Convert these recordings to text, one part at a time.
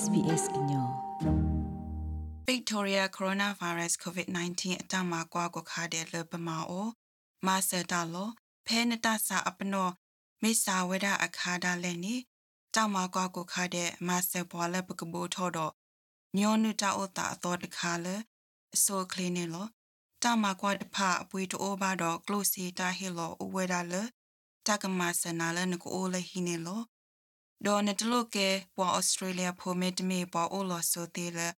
SBS ညော Victoria coronavirus COVID-19 အတမကွာကိုခါတဲ့လပမာအိုမာစတာလောဖဲနတစာအပနောမိစာဝဒအခါဒါလည်းနီတောင်မကွာကိုခါတဲ့မာစပွာလပကဘူထော်တော့ညောနုတာအိုတာအတော်တခါလေအစိုးကလင်းနေလောတောင်မကွာတဖအပွေတိုးဘာတော့ close တာဟီလောဥဝဒါလေတကမဆနာလနကိုလေဟီနေလော ဒေါ်နတလုကေပွာဩစတြေးလျဖိုမစ်မီပွာအိုလောဆိုတေလေ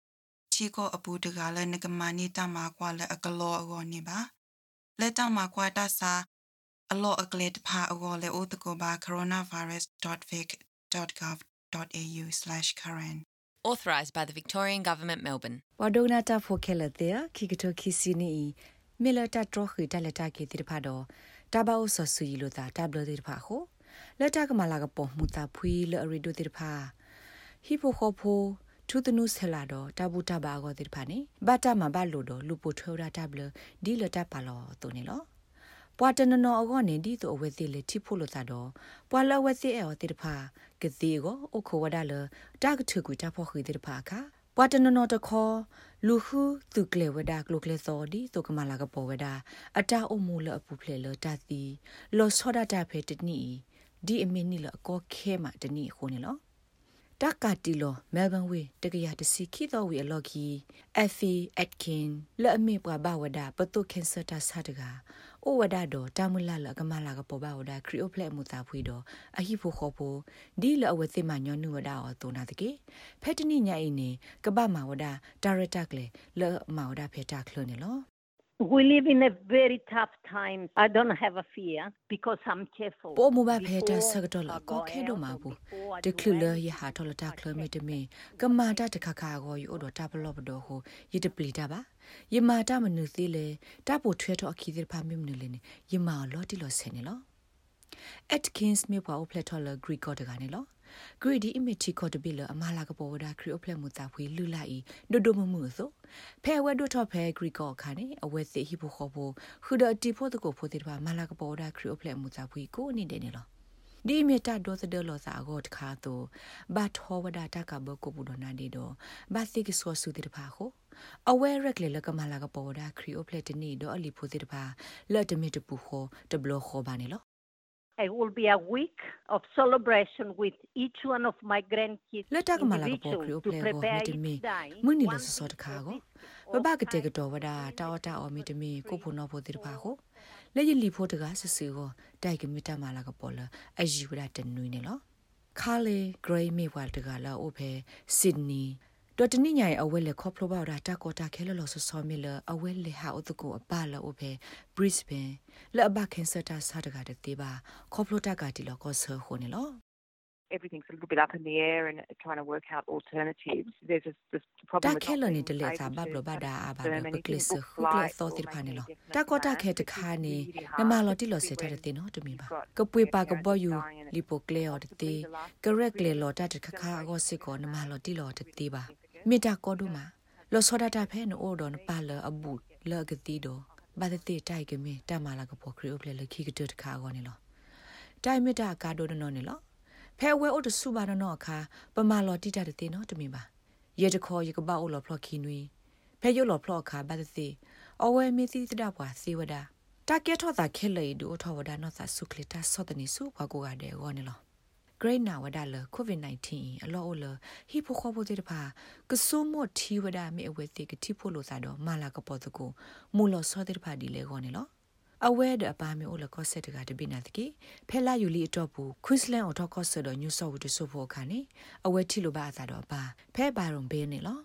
ချီကိုအပူတကလည်းငကမနီတမကွာလည်းအကလောအကောနေပါလက်တမကွာတဆာအလောအကလေတဖာအကောလည်းဥတကောပါ coronavirus.vic.gov.au/current authorised by the Victorian Government Melbourne ဝဒနာတာဖိုခဲလက်တဲ့ခိကတိုခိစီနီမီလတာထရခိတလက်တာကေတိဖာတော့တဘာအိုဆဆူယီလိုတာတဘလတိဖာခို လက်တာကမလာကပေါ်မူတာဖွီလအရီဒိုတိဖာဟီပိုခိုဖိုသူတနုဆလာတော့တဘူတဘာကိုတိဖာနေဘတ်တာမဘလို့တော့လူပိုထောရတဘလဒီလတာပါလောတုန်နေလောပွာတနနောအကောနေဒီတော့အဝဲစီလေချိဖို့လို့သာတော့ပွာလဝဲစီအောတိတဖာကတိကိုအခဝဒါလတာကထုကူတာဖို့ခိတိတဖာခါပွာတနနောတခောလူခုသူကလေဝဒါကလုကလေစောဒီတုကမလာကပေါ်ဝဒါအတာအမှုလအပူဖလေလတာတီလောစောဒတာဖေတနီ ဒီအမင်းနီလအကောခဲမှာတနီခုန်လောတက်ကတီလိုမဲလ်ဘန်ဝေတကရတစီခီတော်ဝေအလော်ကီအဖီအက်ကင်လဲ့အမေပွားဘဝဒပတုကင်ဆာတာဆာတကအိုဝဒတော့တမလလကမလာကပေါ်ဘဝဒခရီအိုဖလက်မူတာဖွေတော့အဟိဖို့ခေါ်ဖို့ဒီလအဝသိမညောနုဝဒအောတုနာတကေဖက်တနိညာအင်းနေကပမာဝဒဒါရတက်လေလဲ့မာဝဒဖေတာခလနေလော We live in a very tough time. I don't have a fear because I'm careful. ပိုမူဘာဖေတာဆကတော့လာကောခဲတော့မှာဘူးတခလူလရဟာထော်လတာကလမီတမီကမာတာတခခါကိုယူတော့တာဘလော့ဘတော့ဟိုယတပလီတာပါယမာတာမနုသေးလေတပိုထွဲတော့အခီဒီဖာမီမနုလေနေယမာလော်တီလော်ဆယ်နေလော Atkins မြို့ပါအပလက်ထော်လဂရီကောတကနေလော ဂရီဒီအမီချီကောတဘီလအမလာကပေါ်ဝဒါခရီအပလက်မူတာဖွေလူလိုက်ဒိုဒိုမမှုဆိုဖဲဝဲဒိုထော်ဖဲဂရီကောခါနေအဝဲစီဟီဘူခေါ်ဖို့ခူဒတီဖို့တကိုဖို့တိပါမလာကပေါ်ဝဒါခရီအပလက်မူတာဖွေကိုအနေနဲ့နေလောဒီမီတာဒေါ်စဒလောစာအကောတခါတော့ဘတ်ဟောဝဒတာကဘကိုဘူဒနာဒီတော့ဘတ်စီကဆောဆူတိတဖာခိုအဝဲရက်လေလကမလာကပေါ်ဒါခရီအိုပလက်တနီတော့အလီဖိုတိတဖာလက်တမီတပူခိုတဘလခိုဘာနေလော It will be a week of celebration with each one of my grandkids. လက်တကမလာကပေါ်ခရီအိုပလက်ကိုမီတမီမွနီလဆစောတခါကိုဘဘကတဲ့ကတော့ဝဒတာအောတာအောမီတမီကိုဖုနောဖို့တိတဖာကိုလက်ရလီဖို့ တကဆဆူကိုတိုက်ကမီတမလာကပေါ်လာအယူရတနွေးနေလောခါလေဂရိမေဝါတကလာအိုဖေဆစ်နီတော်တနိညာရဲ့အဝဲလေခေါပလိုဘောက်တာတကောတာခဲလလောဆဆောမီလအဝဲလေဟာဥတကိုအပလောအိုဖေဘရစ်ဘန်လက်အဘခင်စတာစားတကတဲ့တေးပါခေါပလိုတာကတီလောကောဆခုန်နေလော everything's a little bit up in the air and trying to work out alternatives. There's a this problem with Ta ni de le sa ba blo ba da a ba lo pe kle se khu kle so tir pha ne lo. Ta ko ta khe ta kha ni na ma lo ti lo se ta de te no to mi ba. Ka pwe pa ka bo yu li po kle o de te. Correct le lo ta de kha kha go se ko na ma lo ti lo de te ba. မေတာကောဒုမာလောစောဒတာဖဲနိုဒွန်ပါလအဘူလကတိဒိုဘာတတိတိုက်ကမေတမလာကပေါ်ခရီအိုပလေလခိကတတခါကောနေလောတိုင်မေတာကာဒိုဒနောနေလောဖဲဝဲအိုတဆုပါဒနောအခါပမာလောတိတတတေနောတမင်ပါရေတခေါ်ရေကပောက်အိုလောဖလော့ခီနွေဖဲယိုလောဖလော့အခါဘာတတိအဝဲမီသီတဒပွားစေဝဒတာကက်ထောတာခဲလေဒူထောဝဒနောသာဆုခလတာစောတနီစုဘကိုကတဲ့ကောနေလော great now wada le covid 19 a lo lo hi pho kho bo de pa ka so mo thi wada me awe te ka thi pho lo sa do mala ka po to ko mu lo so de pa di le go ne lo အဝဲဒအပါမေအိုလကောဆက်တကတပိနာတကေဖဲလာယူလီအတော့ဘူးခွင်းစလန်အော်တော့ကောဆက်တော့ညူဆော့ဝတ်တဆုဖို့ခါနေအဝဲထီလိုပါအသာတော့ပါဖဲပါရုံဘေးနေလော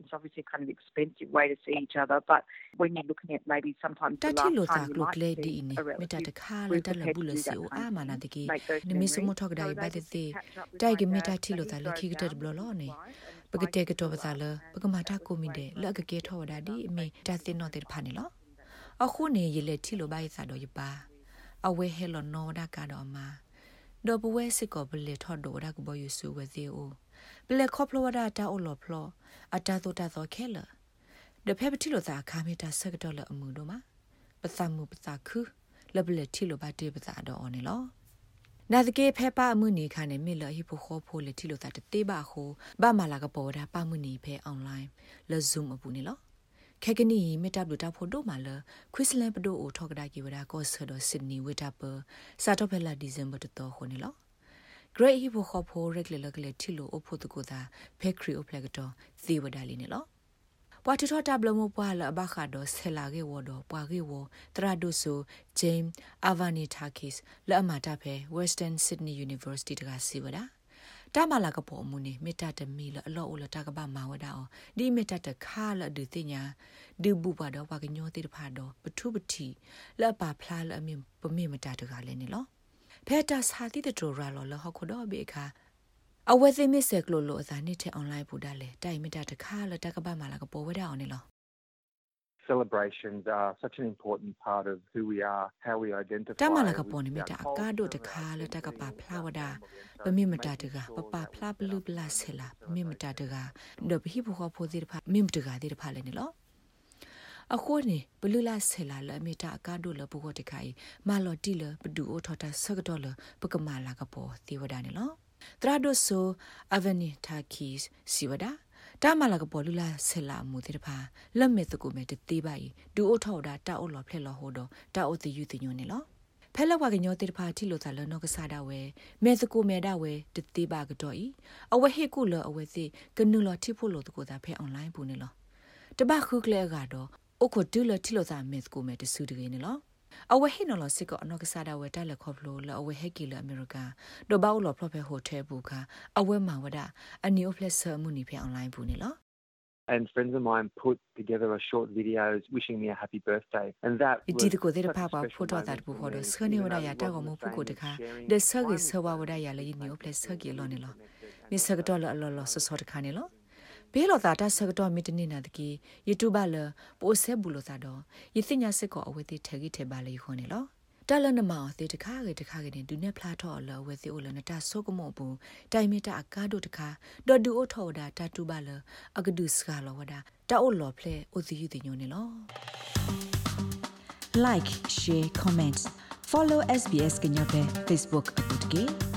it's obviously kind of expensive way to see each other but when you're looking at maybe sometimes the last time you might see a relative we ta la bu le se o a mana de ki ni mi sumo thok dai ba de te dai ki mi ta thi lo ta le ki ke blo lo ne ပကတဲ့ကတော့ပါလာပကမာတာကိုမီတဲ့လက်ကကဲထော်ဒါဒီအမေတာစင်တော့တဲ့ဖာနေလောအခုနေရလေတီလိုပါရစာတော့ရပါအဝဲဟဲလောနောဒါကတော့မှာဒေါ်ဘဝဲစစ်ကောဘလေထော်ဒိုဒါကဘယူဆူဝစီအို ဘလက်ခေါပလိုဝဒါတာအိုလောဖလောအတာတိုတာသောခဲလဒဖဲပတိလိုသာခါမီတာဆက်တော့လအမှုတို့မှာပသမှုပသခုလဘလက်တီလိုပါတေပသတော့အော်နေလောနာဒကေဖဲပါအမှုနေခါနေမေလဟိဖိုခေါ်ဖိုလေတီလိုတာတေးပါခိုဘာမလာကပေါ်တာပါမှုနေဖဲအွန်လိုင်းလဇုံအပူနေလောခဲကနီမေတပ်လူတာဖိုဒိုမာလခွစ်လန်ပဒိုအိုထောက်ကဒါကီဝဒါကောဆဒဆစ်နီဝေတာပစာတော့ဖဲလာဒီဇင်ဘာတတော်ခိုနေလော great hibo khopho regular kle thilo opho tu ko da factory oplagato thiwada li ne lo ပွာထထတဘလမပွာလဘခါဒိုဆလာကေဝဒပွာကေဝတရာဒိုဆိုဂျိမ်းအာဗာနီတာကစ်လအမတာဖဲ Western Sydney University တကစီဝဒါတမလာကပေါ်မူနေမေတ္တာတမီလအလောအလတကပမာဝဒါအောဒီမေတ္တာတခါလဒုတိညာဒုဘူပါတော့ဝကညောတိတဖာတော့ပထုပတိလပါဖလားလအမြပမေမတာတကလည်းနေလော ဖဲတာစာတိတတော်ရလောလဟခုတော့ဘေခါအဝဲသိမစ်ဆက်ကလိုလိုအစားနေတဲ့ online ပူတာလေတိုင်မတာတခါလတကပတ်မှာလာကပေါ်ဝဲတာအောင်နေလော celebrations are such an important part of who we are how we identify တမလာကပေါ်နေမတာအကားတို့တခါလတကပဖလာဝဒါပမိမတာတကပပဖလာဘလူဘလာဆလာပမိမတာတကဒဘဟိဘခဖိုဒီဖာမိမတကဒီဖာလေနေလော အခုနေဘလူလာဆလာလအမီတာအကားတို့လဘကိုတခိုင်မာလော်တီလဘဒူအိုထော်တာဆကတော်လပကမာလာကပေါ်သေဝဒါနေလောတရာဒိုဆိုအဗနီတာကီစ်စီဝဒါတာမလာကပေါ်လူလာဆလာမူတေတဖာလက်မဲ့တကူမဲ့တေးပါဤဒူအိုထော်တာတာအိုလော်ဖလက်လော်ဟိုတော့တာအိုတီယူတီညိုနေလောဖဲလောက်ဝကညောတေတဖာတီလိုသာလနောကစားတာဝဲမဲစကူမဲတာဝဲတတိပါကတော့ဤအဝဲဟေကုလအဝဲစီကနုလောတိဖို့လို့တကူတာဖဲအွန်လိုင်းပူနေလောတပခုကလေကတော့ အခုတူလတီလိုသာမဲစကူမဲတဆူတကေနေလောအဝဲဟိနော်လစစ်ကအနောက်ကစားတာဝဲတက်လက်ခေါဖလိုလအဝဲဟက်ကီလအမေရိကန်ဒိုဘောက်လော်ဖလော့ဖဲဟိုတယ်ဘူကအဝဲမှာဝဒအနီယိုဖလက်ဆာမှုနိဖဲအွန်လိုင်းဘူးနေလော and friends of mine put together a short videos wishing me a happy birthday and that it did ko der papa photo that bu hodo skhane wada ya ta ko mo pu ko de kha de sagi sawa wada ya le ni o ple sagi lo ne lo mi sag do lo lo so so de kha ne lo ဘေလောသာတာဆကတော့မီတနေနာတကီ YouTube လပိုဆဲဘူးလို့သာတော့ယသိညာစစ်ကောအဝေတိထေကြီးထေပါလေခွန်နေလောတလနမောသေတခါကေတခါကေဒုနေဖလာထော်လဝေစီအိုလနတာဆောကမောဘူးတိုင်မီတာအကားတို့တခါဒေါ်ဒူအိုထော်ဒါတတူပါလအကဒုစကလောဝဒါတာအိုလော်ဖလေအိုစီယူတင်ညိုနေလော like share comment follow SBS ကညောပဲ Facebook အ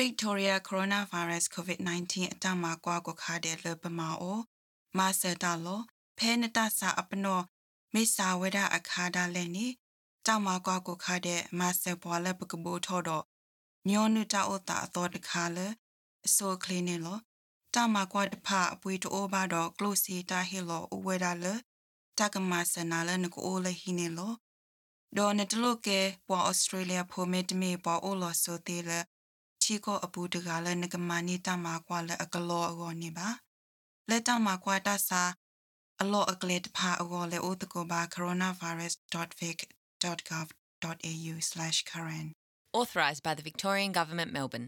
Victoria Coronavirus COVID-19 အတမကွာကိုခါတဲ့လပမာအိုမာစတာလောဖဲနတဆာအပနောမေစာဝဒအခါဒါလည်းနေတောင်မကွာကိုခါတဲ့မာစပွာလပကဘူထော်တော့ညောနုတာအိုတာအတော်တခါလေအစိုးကလင်းနေလောတောင်မကွာတဖအပွေတိုးဘာတော့ close တာဟီလောဥဝဲဒါလေတကမဆနာလနကိုလေဟီနေလောဒေါ်နတလုကေပွာဩစတြေးလျဖိုမစ်မီပွာအိုလောဆိုသေးလေ ချီကိုအပူတကလည်းငကမနီတမကွာလည်းအကလောအကောနေပါလက်တမကွာတဆာအလောအကလက်ဖာအကောလည်းဥတကောပါ coronavirus.vic.gov.au/current authorised by the Victorian Government Melbourne